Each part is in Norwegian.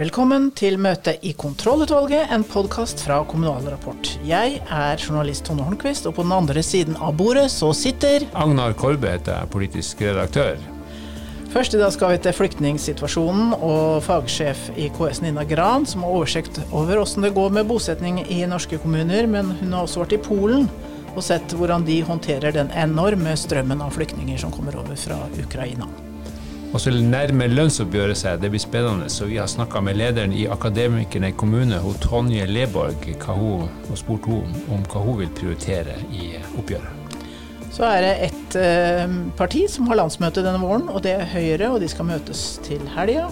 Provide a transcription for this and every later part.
Velkommen til møte i Kontrollutvalget, en podkast fra Kommunal Rapport. Jeg er journalist Tone Hornquist, og på den andre siden av bordet så sitter Agnar Kolbe heter jeg, politisk redaktør. Først i dag skal vi til flyktningsituasjonen og fagsjef i KS Nina Gran, som har oversikt over hvordan det går med bosetning i norske kommuner, men hun har også vært i Polen og sett hvordan de håndterer den enorme strømmen av flyktninger som kommer over fra Ukraina. Og så nærmer lønnsoppgjøret seg, det blir spennende. Så vi har snakka med lederen i Akademikerne kommune, hun Tonje Leborg, hun, og spurt henne om hva hun vil prioritere i oppgjøret. Så er det et eh, parti som har landsmøte denne våren, og det er Høyre. Og de skal møtes til helga.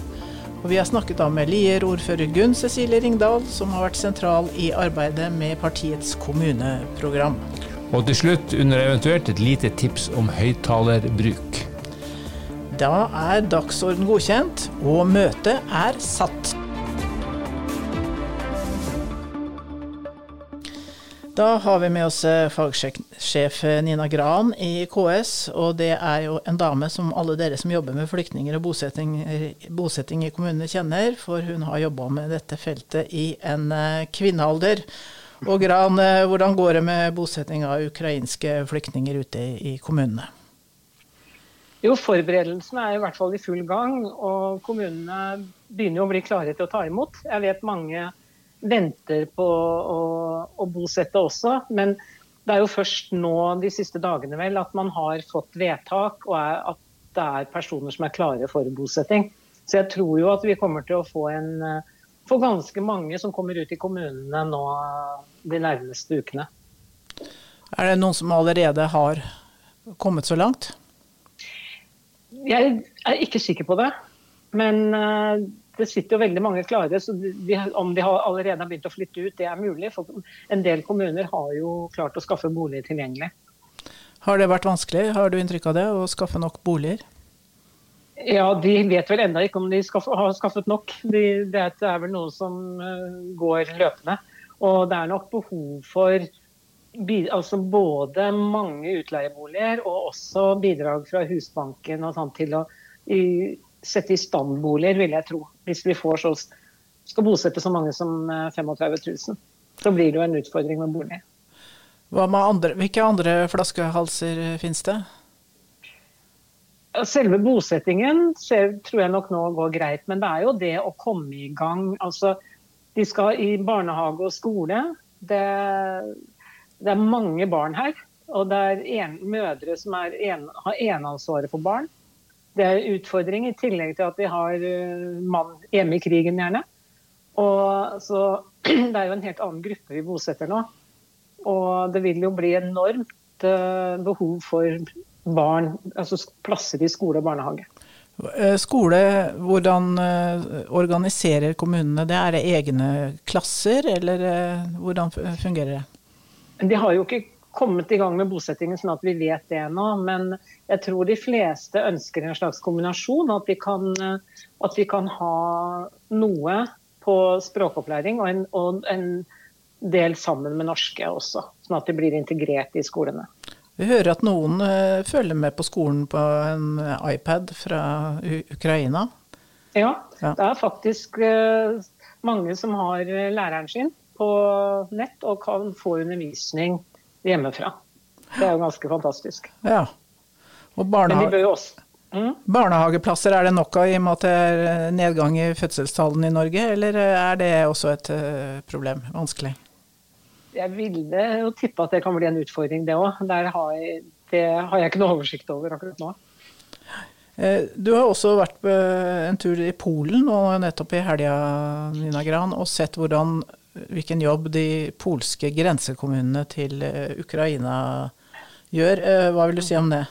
Og vi har snakket da med Lier-ordfører Gunn Cecilie Ringdal, som har vært sentral i arbeidet med partiets kommuneprogram. Og til slutt, under eventuelt, et lite tips om høyttalerbruk. Da er dagsorden godkjent, og møtet er satt. Da har vi med oss eh, fagsjef Nina Gran i KS. Og det er jo en dame som alle dere som jobber med flyktninger og bosetting, bosetting i kommunene kjenner, for hun har jobba med dette feltet i en eh, kvinnealder. Og Gran, eh, hvordan går det med bosetting av ukrainske flyktninger ute i kommunene? Jo, Forberedelsene er i hvert fall i full gang, og kommunene begynner å bli klare til å ta imot. Jeg vet mange venter på å, å bosette også, men det er jo først nå de siste dagene vel at man har fått vedtak, og er, at det er personer som er klare for bosetting. Så jeg tror jo at vi kommer til å få en for ganske mange som kommer ut i kommunene nå de nærmeste ukene. Er det noen som allerede har kommet så langt? Jeg er ikke sikker på det. Men uh, det sitter jo veldig mange klare. så de, Om de har allerede har begynt å flytte ut, det er mulig. For en del kommuner har jo klart å skaffe boliger tilgjengelig. Har det vært vanskelig, har du inntrykk av det, å skaffe nok boliger? Ja, De vet vel ennå ikke om de skaff, har skaffet nok. De, det er vel noe som uh, går løpende. Og det er nok behov for altså både mange utleieboliger og også bidrag fra Husbanken og sånt til å i, sette i stand boliger, vil jeg tro. Hvis vi får så, skal bosette så mange som 35 eh, 000, så blir det jo en utfordring med bolig. Andre, hvilke andre flaskehalser finnes det? Selve bosettingen ser, tror jeg nok nå går greit, men det er jo det å komme i gang. Altså, de skal i barnehage og skole. Det, det er mange barn her. Og det er en, mødre som en, har eneansvaret for barn. Det er en utfordring i tillegg til at de har uh, mann hjemme i krigen, gjerne. Og, så det er jo en helt annen gruppe vi bosetter nå. Og det vil jo bli enormt uh, behov for barn, altså plasser i skole og barnehage. Eh, skole, hvordan organiserer kommunene det? Er det egne klasser, eller hvordan fungerer det? De har jo ikke kommet i gang med bosettingen sånn at vi vet det nå, men jeg tror de fleste ønsker en slags kombinasjon. At vi kan, at vi kan ha noe på språkopplæring og en, og en, del sammen med norske også. Sånn at de blir integrert i skolene. Vi hører at noen uh, følger med på skolen på en iPad fra Ukraina. Ja, ja. det er faktisk uh, mange som har læreren sin på nett og kan få undervisning hjemmefra. Det er jo ganske fantastisk. Ja. Og barnehage... også... mm? barnehageplasser er det nok av i og med at det er nedgang i fødselstallene i Norge, eller er det også et uh, problem? Vanskelig? Jeg ville jo tippe at det kan bli en utfordring, det òg. Det har jeg ikke noe oversikt over akkurat nå. Eh, du har også vært en tur i Polen og nettopp i helga Nina Gran, og sett hvordan hvilken jobb de polske grensekommunene til eh, Ukraina gjør. Eh, hva vil du si om det?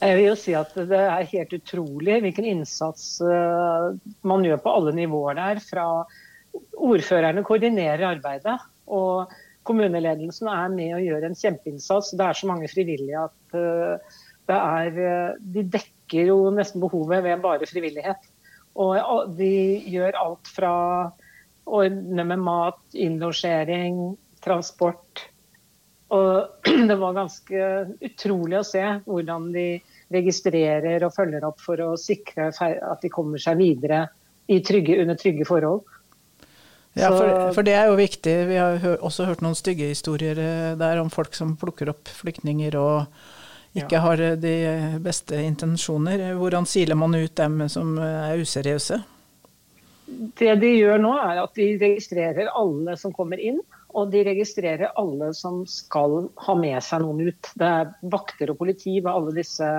Jeg vil jo si at Det er helt utrolig hvilken innsats eh, man gjør på alle nivåer der. fra Ordførerne koordinerer arbeidet. og Kommuneledelsen er med og gjør en kjempeinnsats. Det er så mange frivillige at det er, de dekker jo nesten behovet ved bare frivillighet. Og de gjør alt fra ordne med mat, innlosjering, transport. Og det var ganske utrolig å se hvordan de registrerer og følger opp for å sikre at de kommer seg videre trygge, under trygge forhold. Ja, for, for, det er jo viktig. Vi har også hørt noen stygge historier eh, der om folk som plukker opp flyktninger og ikke ja. har de beste intensjoner. Hvordan siler man ut dem som er useriøse? Det de gjør nå, er at de registrerer alle som kommer inn. Og de registrerer alle som skal ha med seg noen ut. Det er vakter og politi ved alle disse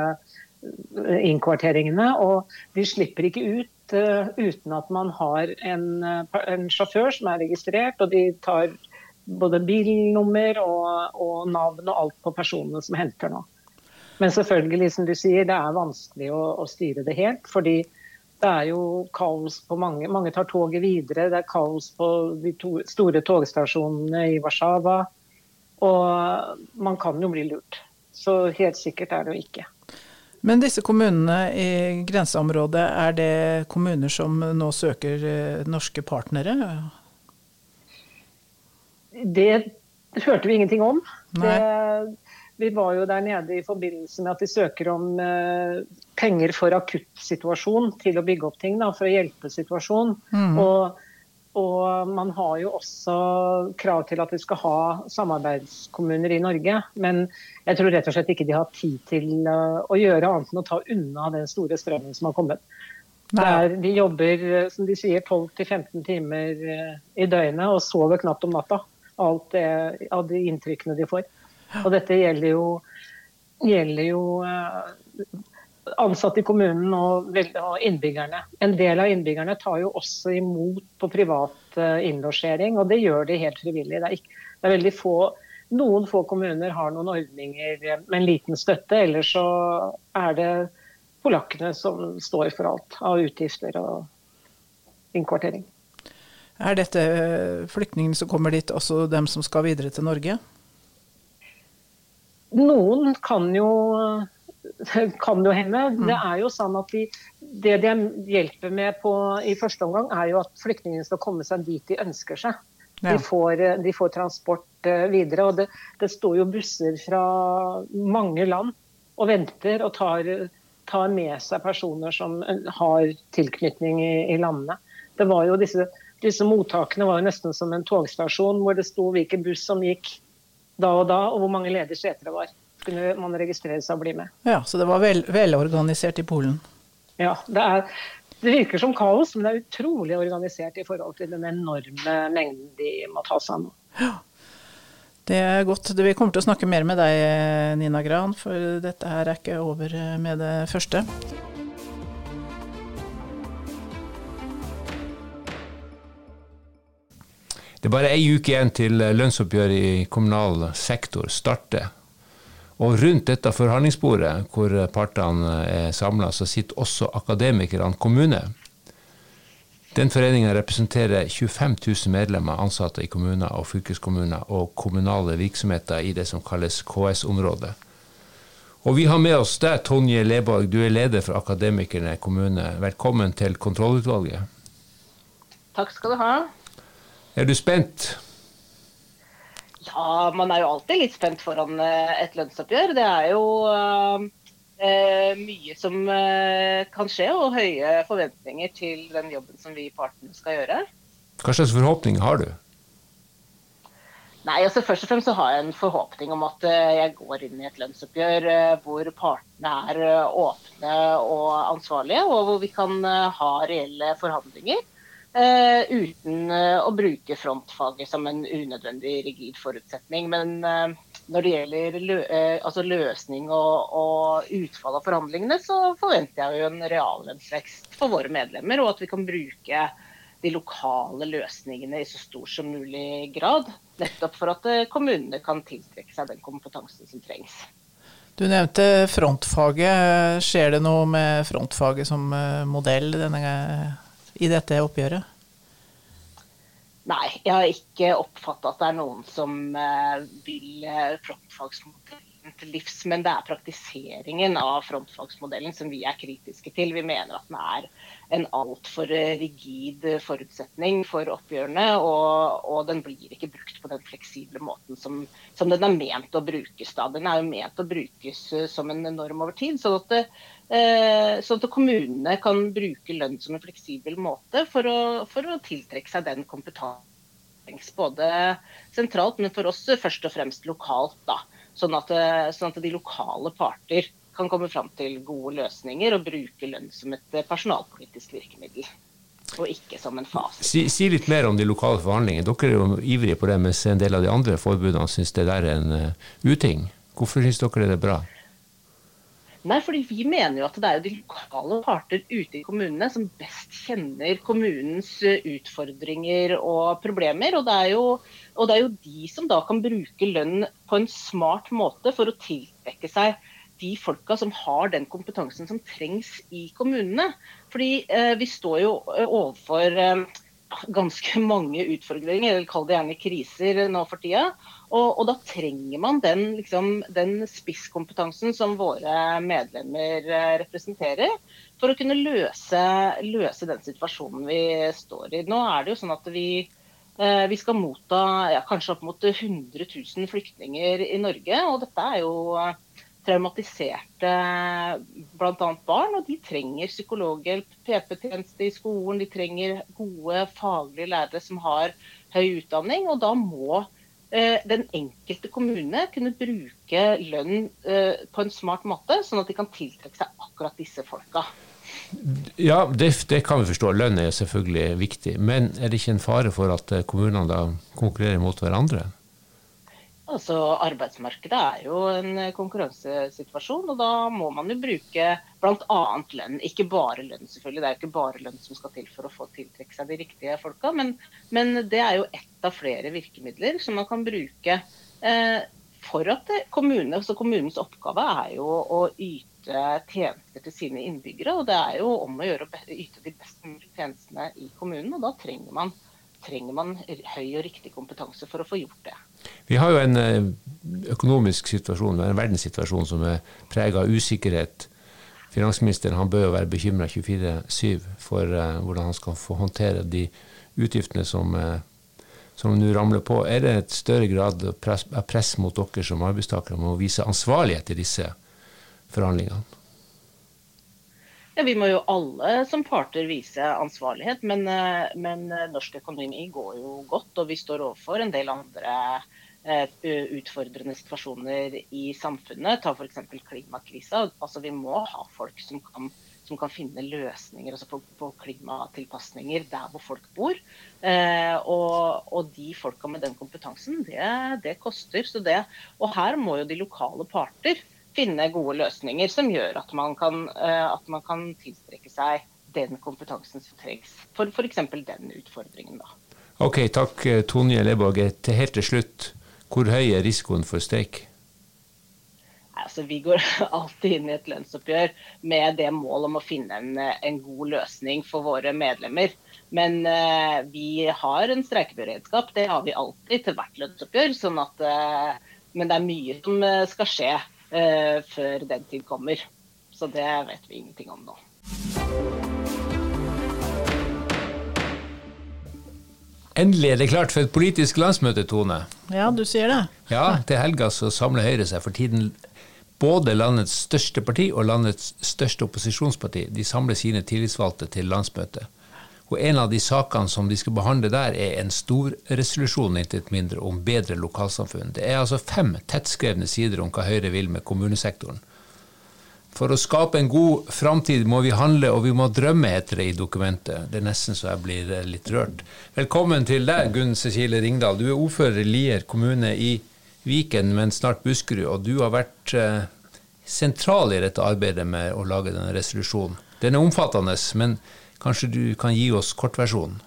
innkvarteringene. Og de slipper ikke ut uh, uten at man har en, uh, en, sjåfør som er registrert, og de tar både bilnummer og, og, navn og alt på personene som henter nå. Men selvfølgelig, som du sier, det er vanskelig å, å styre det helt. fordi det er jo kaos på mange. Mange tar toget videre. Det er kaos på de to, store togstasjonene i Warszawa. Og man kan jo bli lurt. Så helt sikkert er det jo ikke. Men disse kommunene i grenseområdet, er det kommuner som nå søker eh, norske partnere? Det hørte vi ingenting om. Det, vi var jo der nede i forbindelse med at de søker om eh, penger for akuttsituasjon til å bygge opp ting, da, for å hjelpe situasjonen. Mm. Og og man har jo også krav til at vi skal ha samarbeidskommuner i Norge. Men jeg tror rett og slett ikke de har tid til uh, å gjøre annet enn å ta unna den store strømmen som har kommet. Der de jobber som de sier, 12-15 timer i døgnet og sover knapt om natta. Alt det, av de inntrykkene de får. Og dette gjelder jo, gjelder jo uh, ansatte i kommunen og, innbyggerne. En del av innbyggerne tar jo også imot på privat eh, innlosjering, og det gjør de helt frivillig. Det er, ikke, det er veldig få noen få kommuner har noen ordninger med en liten støtte, ellers så er det polakkene som står for alt av utgifter og innkvartering. Er dette eh, flyktningene som kommer dit, også dem som skal videre til Norge? Noen kan jo kan jo hende. Mm. Det er jo sånn at de, Det de hjelper med på, i første omgang, er jo at flyktningene skal komme seg dit de ønsker seg. De, får, de, får, transport eh, videre. og det, det, står jo busser fra mange land og venter og tar, tar med seg personer som eh, har tilknytning i, i landene. Det var jo disse, disse mottakene var jo nesten som en togstasjon hvor det sto hvilken buss som gikk da og da, og hvor mange ledige seter det var kunne man registrere seg og bli med. Ja, Så det var vel, velorganisert i Polen? Ja. Det, er, det, virker som kaos, men det er utrolig organisert i forhold til den enorme mengden de må ta seg av Ja. Det er godt. Vi kommer til å snakke mer med deg, Nina Gran, for dette her er ikke over med det første. Det er bare ei uke igjen til lønnsoppgjøret i kommunal sektor starter. Og rundt dette forhandlingsbordet, hvor partene er samla, så sitter også Akademikerne kommune. Den foreninga representerer 25 000 medlemmer ansatte i kommuner og fylkeskommuner og kommunale virksomheter i det som kalles KS-området. Og vi har med oss deg, Tonje Leborg, du er leder for Akademikerne kommune. Velkommen til kontrollutvalget. Takk skal du ha. Er du spent? Ja, man er jo alltid litt spent foran eh, et lønnsoppgjør. Det er jo uh, mye som uh, kan skje, og høye forventninger til den jobben som vi i partene skal gjøre. Hva slags forhåpninger har du? Nei, altså Først og fremst så har jeg en forhåpning om at jeg går inn i et lønnsoppgjør hvor partene er åpne og ansvarlige, og hvor vi kan ha reelle forhandlinger. Uh, uten uh, å bruke frontfaget som en unødvendig rigid forutsetning. Men uh, når det gjelder lø altså løsning og, og, utfall av forhandlingene, så forventer jeg jo en reallønnsvekst for våre medlemmer, og at vi kan bruke de lokale løsningene i så stor som mulig grad. Nettopp for at kommunene kan tiltrekke seg den kompetansen som trengs. Du nevnte frontfaget. Skjer det noe med frontfaget som modell denne gangen? I dette oppgjøret? Nei, jeg har ikke oppfatta at det er noen som eh, vil eh, frontfagsmodell til livs, men det er praktiseringen av frontfagsmodellen som vi er kritiske til. Vi mener at den er en altfor rigid forutsetning for oppgjørene, og, og, den blir ikke brukt på den fleksible måten som, som, den er ment å brukes. Da. Den er jo ment å brukes som en norm over tid, sånn at, eh, sånn at kommunene kan bruke lønn som en fleksibel måte for å, for å tiltrekke seg den kompetansen både sentralt, men for oss først og fremst lokalt. da. Sånn at, eh, sånn at de lokale parter kan komme fram til gode løsninger og bruke lønn som et eh, personalpolitisk virkemiddel. Og ikke som en fase. Si, si, litt mer om de lokale forhandlingene. Dere er jo ivrige på det, mens en del av de andre forbudene syns det der er en uh, uting. Hvorfor syns dere det er bra? Nei, fordi Vi mener jo at det er de lokale parter ute i kommunene som best kjenner kommunens eh, utfordringer og problemer. Og det, jo, og det, er jo, de som da kan bruke lønn på en smart måte for å tiltrekke seg de folka som har den kompetansen som trengs i kommunene. Fordi eh, vi står jo eh, overfor eh, ganske mange utfordringer, eller kall det gjerne kriser nå for tida. Og, og da trenger man den, liksom, den, spisskompetansen som våre medlemmer eh, representerer, for å kunne løse, løse, den situasjonen vi står i. Nå er det jo sånn at vi, eh, vi skal motta ja, kanskje opp mot 100 000 flyktninger i Norge. Og dette er jo traumatiserte bl.a. barn, og de trenger psykologhjelp, PP-tjeneste i skolen, de trenger gode faglige lærere som har høy utdanning. Og da må eh, den enkelte kommune kunne bruke lønn eh, på en smart måte, sånn at de kan tiltrekke seg akkurat disse folka. Ja, det, det, kan vi forstå. Lønn er selvfølgelig viktig. Men er det ikke en fare for at eh, kommunene da konkurrerer mot hverandre? Altså, Arbeidsmarkedet er jo en konkurransesituasjon, og da må man jo bruke bl.a. lønn. Ikke bare lønn, selvfølgelig. Det er jo ikke bare lønn som skal til for å få tiltrekke seg de riktige folka, men, men, det er jo ett av flere virkemidler som man kan bruke eh, for at kommune, altså Kommunens oppgave er jo å yte tjenester til sine innbyggere, og det er jo om å gjøre å yte de best mulige tjenestene i kommunen, og da trenger man, trenger man høy og riktig kompetanse for å få gjort det. Vi har jo en eh, økonomisk situasjon, en verdenssituasjon som er prega av usikkerhet. Finansministeren han bør jo være bekymra 24-7 for uh, hvordan han skal få håndtere de utgiftene som, uh, som nå ramler på. Er det et større grad av press, press mot dere som arbeidstakere om å vise ansvarlighet i disse forhandlingene? Ja, Vi må jo alle som parter vise ansvarlighet, men, eh, men, eh, norsk økonomi går jo godt. Og vi står overfor en del andre eh, utfordrende situasjoner i samfunnet. Ta f.eks. klimakrisa. Altså, vi må ha folk som kan, som kan finne løsninger altså på, på, klimatilpasninger der hvor folk bor. Og, og, de folka med den kompetansen, det, det koster. Det, og her må jo de lokale parter finne gode løsninger som gjør at man kan, eh, at man kan tilstrekke seg den kompetansen som trengs for f.eks. den utfordringen. Da. Ok, takk eh, Tonje Leborg. Til helt til slutt, hvor høy er risikoen for streik? Altså, vi går alltid inn i et lønnsoppgjør med det mål om å finne en, en god løsning for våre medlemmer. Men uh, vi har en streikeberedskap. Det har vi alltid til hvert lønnsoppgjør. Sånn at, uh, men det er mye som skal skje eh, før den tid kommer. Så det vet vi ingenting om nå. Endelig er det klart for et politisk landsmøte, Tone. Ja, du sier det. Ja, Til helga så samler Høyre seg for tiden både landets største parti og landets største opposisjonsparti. De samler sine tillitsvalgte til landsmøtet. Og En av de sakene som de skal behandle der, er en stor resolusjon om bedre lokalsamfunn. Det er altså fem tettskrevne sider om hva Høyre vil med kommunesektoren. For å skape en god framtid må vi handle, og vi må drømme, heter det i dokumentet. Det er nesten så jeg blir eh, litt rørt. Velkommen til deg, Gunn Cecilie Ringdal. Du er ordfører i Lier kommune i Viken, men snart Buskerud. Og du har vært eh, sentral i dette arbeidet med å lage denne resolusjonen. Den er omfattende, men Kanskje du kan gi oss kortversjonen?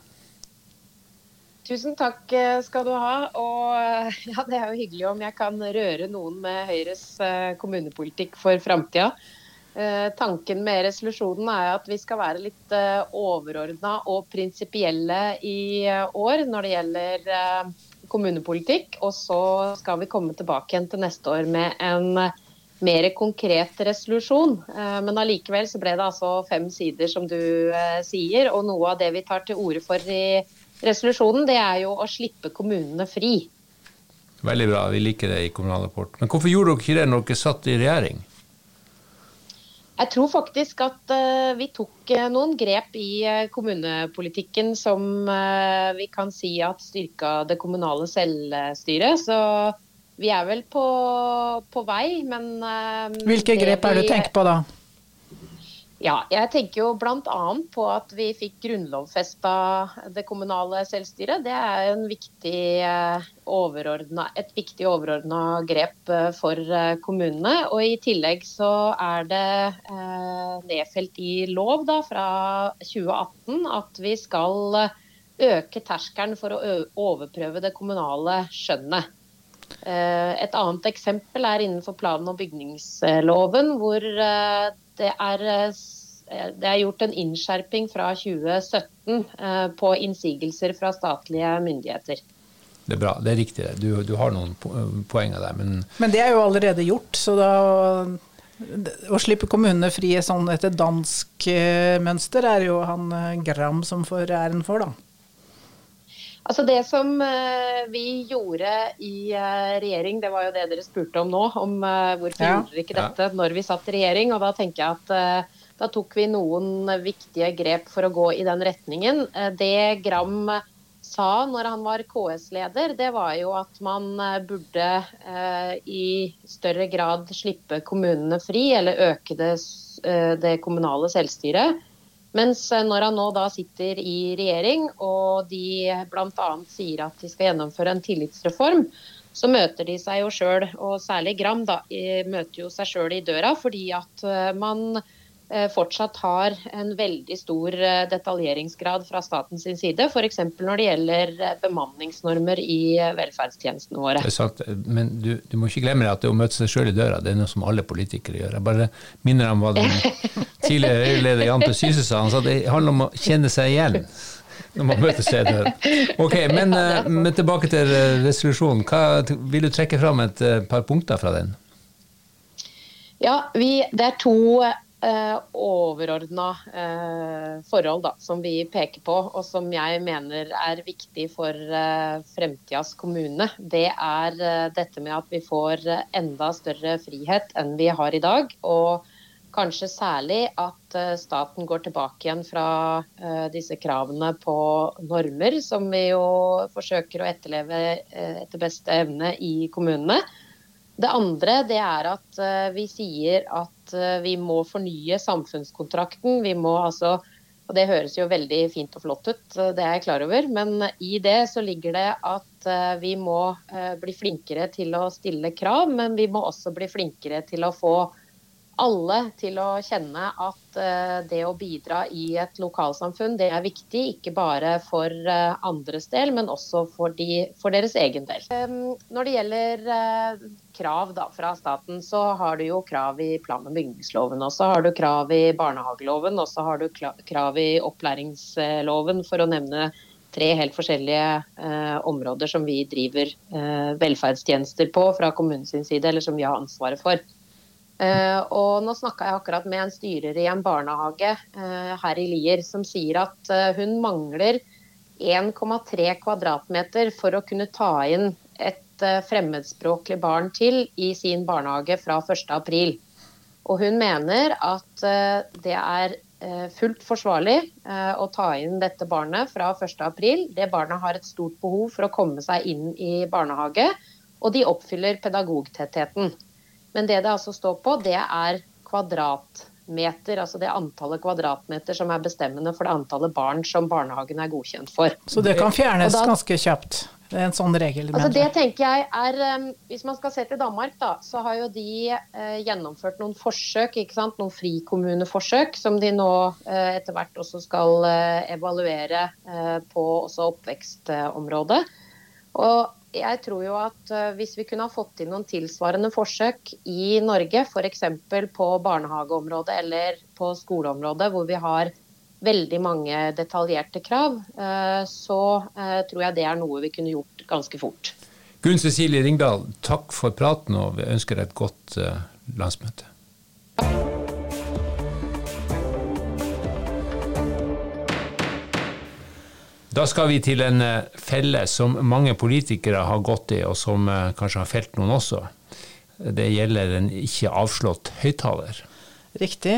Tusen takk eh, skal du ha. Og eh, ja, det er jo hyggelig om jeg kan røre noen med Høyres eh, kommunepolitikk for framtida. Tanken med resolusjonen er at vi skal være litt overordna og prinsipielle i år når det gjelder kommunepolitikk. Og så skal vi komme tilbake igjen til neste år med en mer konkret resolusjon. Eh, men allikevel så ble det altså fem sider, som du eh, sier. Og noe av det vi tar til orde for i resolusjonen, det er jo å slippe kommunene fri. Veldig bra, vi liker det i Kommunal Rapport. Men hvorfor gjorde dere ikke det når dere satt i regjering? Jeg tror faktisk at uh, vi tok noen grep i kommunepolitikken som vi kan si at styrka det kommunale selvstyret. Så vi er vel på, på vei, men Hvilke grep er det du tenker på da? Ja, jeg tenker jo bl.a. på at vi fikk grunnlovfesta det kommunale selvstyret. Det er viktig eh, et viktig overordna grep eh, for eh, kommunene. Og i tillegg så er det nedfelt i lov da, fra 2018 at vi skal øke terskelen for å overprøve det kommunale skjønnet. Et annet eksempel er innenfor plan- og bygningsloven, hvor det er, eh, det er gjort en innskjerping fra 2017 eh, på innsigelser fra statlige myndigheter. Det er bra, det er riktig. Du, du har noen poenger der. Men, men det er jo allerede gjort, så da å slippe kommunene fri sånn etter dansk eh, mønster, er jo han Gram som får æren for, da. Altså Det som uh, vi gjorde i uh, regjering, det var jo det dere spurte om nå. Om uh, hvorfor ja. gjorde dere ikke dette når vi satt i regjering. Og da tenker jeg at da tok vi noen viktige grep for å gå i den retningen. det Gram sa når han var KS-leder, det var jo at man burde i større grad slippe kommunene fri, eller øke det, det kommunale selvstyret. Mens eh, når han nå da sitter i regjering og de bl.a. sier at de skal gjennomføre en tillitsreform, så møter de seg jo sjøl, og særlig Gram, da, møter jo seg sjøl i døra fordi at eh, man Eh, fortsatt har en veldig stor eh, detaljeringsgrad fra statens side. F.eks. når det gjelder eh, bemanningsnormer i velferdstjenestene våre. Det er sant, Men du, du må ikke glemme at det å møte seg sjøl i døra, det er noe som alle politikere gjør. Jeg bare minner om hva den tidligere Høyre-leder Jan P. Syse sa. Han sa det handler om å kjenne seg igjen når man møter seg i døra. Ok, men, men, tilbake til resolusjonen. Hva, vil du trekke fram et par punkter fra den? Ja, vi, Det er to eh, overordna eh, forhold da, som vi peker på, og som jeg mener er viktig for eh, fremtidas kommune, det er eh, dette med at vi får enda større frihet enn vi har i dag. og Kanskje særlig at eh, staten går tilbake igjen fra eh, disse kravene på normer, som vi jo forsøker å etterleve eh, etter beste evne i kommunene. Det andre det er at vi sier at Eh, vi må fornye samfunnskontrakten. Vi må altså og Det høres jo veldig fint og flott ut, eh, det er jeg klar over. Men i det så ligger det at eh, vi må bli flinkere til å stille krav, men vi må også bli flinkere til å få alle til å kjenne at uh, det å bidra i et lokalsamfunn, det er viktig. Ikke bare for uh, andres del, men også for, de, for deres egen del. Um, når det gjelder uh, krav da, fra staten, så har du jo krav i plan- og bygningsloven. Og så har du krav i barnehageloven, og så har du krav i opplæringsloven, for å nevne tre helt forskjellige områder som vi driver velferdstjenester på fra kommunens side, eller som vi har ansvaret for. Uh, og nå snakka jeg akkurat med en styrer i en barnehage uh, her i Lier som sier at uh, hun mangler 1,3 kvadratmeter for å kunne ta inn et fremmedspråklig barn til i sin barnehage fra 1.4. Og hun mener at det er fullt forsvarlig å ta inn dette barnet fra 1.4. Det barnet har et stort behov for å komme seg inn i barnehage, og de oppfyller pedagogtettheten. Men det det altså står på, det er kvadratmeter, altså det antallet kvadratmeter som er bestemmende for det antallet barn som barnehagen er godkjent for. Så det kan fjernes da, ganske kjapt? Det er en sånn regel? Altså det tenker jeg er, um, Hvis man skal se til Danmark, da, så har jo de uh, gjennomført noen forsøk, noen frikommuneforsøk, som de nå uh, etter hvert også skal uh, evaluere på også oppvekstområdet. Og jeg tror jo at uh, hvis vi kunne ha fått inn noen tilsvarende forsøk i Norge, f.eks. på barnehageområdet eller på skoleområdet, hvor vi har veldig mange detaljerte krav, så tror jeg det er noe vi kunne gjort ganske fort. Gunn Cecilie Ringdal, takk for praten, og vi ønsker deg et godt landsmøte. Da skal vi til en eh, felle som mange politikere har gått i, og som eh, kanskje har felt noen også. Det gjelder en ikke avslått høyttaler. Riktig.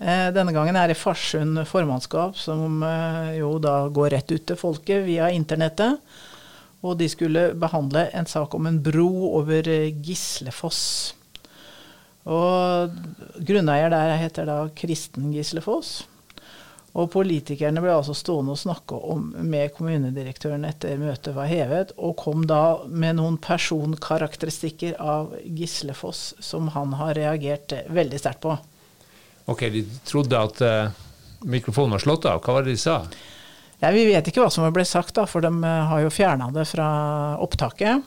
Eh, denne gangen er det Farsund formannskap som jo da går rett ut til folket via internettet. Og de skulle behandle en sak om en bro over Gislefoss. Og grunneier der heter da Kristen Gislefoss. Og politikerne ble altså stående og snakke om med kommunedirektøren etter møtet var hevet, og kom da med noen personkarakteristikker av Gislefoss som han har reagert veldig sterkt på. Ok, de trodde at uh, mikrofonen var slått av. Hva var det de sa? Ja, vi vet ikke hva som ble sagt, da, for de eh, har jo fjerna det fra opptaket.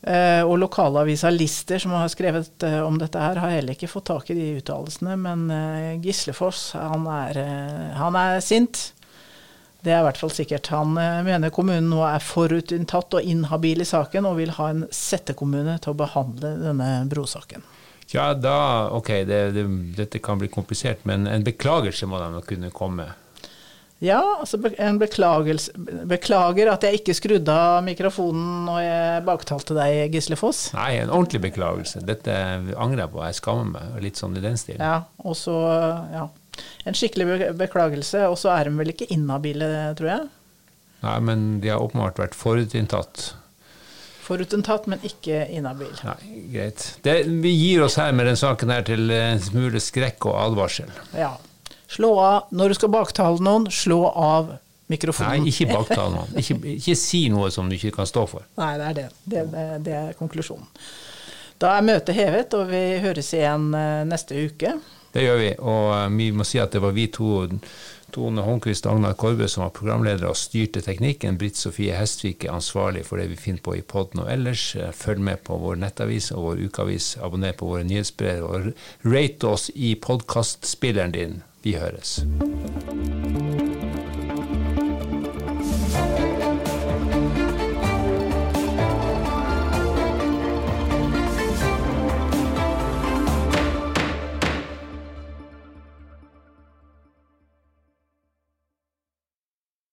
Uh, og lokalavisa Lister, som har skrevet uh, om dette her, har heller ikke fått tak i de uttalelsene. Men uh, Gislefoss, han er, han er, sint. Det er i hvert fall sikkert. Han mener kommunen nå er forutinntatt og inhabil i saken, og vil ha en settekommune til å behandle denne brosaken. Ja, da, ok, det, det, dette kan bli komplisert, men en beklagelse må de kunne komme ja, altså en beklagelse Beklager at jeg ikke skrudde av mikrofonen når jeg baktalte deg, Gisle Foss. Nei, en ordentlig beklagelse. Dette angrer jeg på. Jeg skammer meg. Litt sånn i den stilen. Ja, og så, ja. En skikkelig beklagelse. Og så er de vel ikke inhabile, tror jeg? Nei, men de har åpenbart vært forutinntatt. Forutinntatt, men ikke inhabil. Nei, greit. Det, vi gir oss her med den saken her til en smule skrekk og advarsel. Ja. Slå av når du skal baktale noen, slå av mikrofonen. Nei, ikke baktale noen. Ikke, ikke, si noe som du ikke kan stå for. Nei, det er det. Det, det, er konklusjonen. Da er møtet hevet, og vi høres igjen eh, neste uke. Det gjør vi, og eh, vi må si at det var vi to, Tone Holmquist og Agnar Korbe, som var programledere og styrte teknikken. Britt Sofie Hestvik er ansvarlig for det vi finner på i poden og ellers. Eh, følg med på vår nettavis og vår ukeavis. Abonner på våre nyhetsbrev, og rate oss i podkastspilleren din. Vi høres.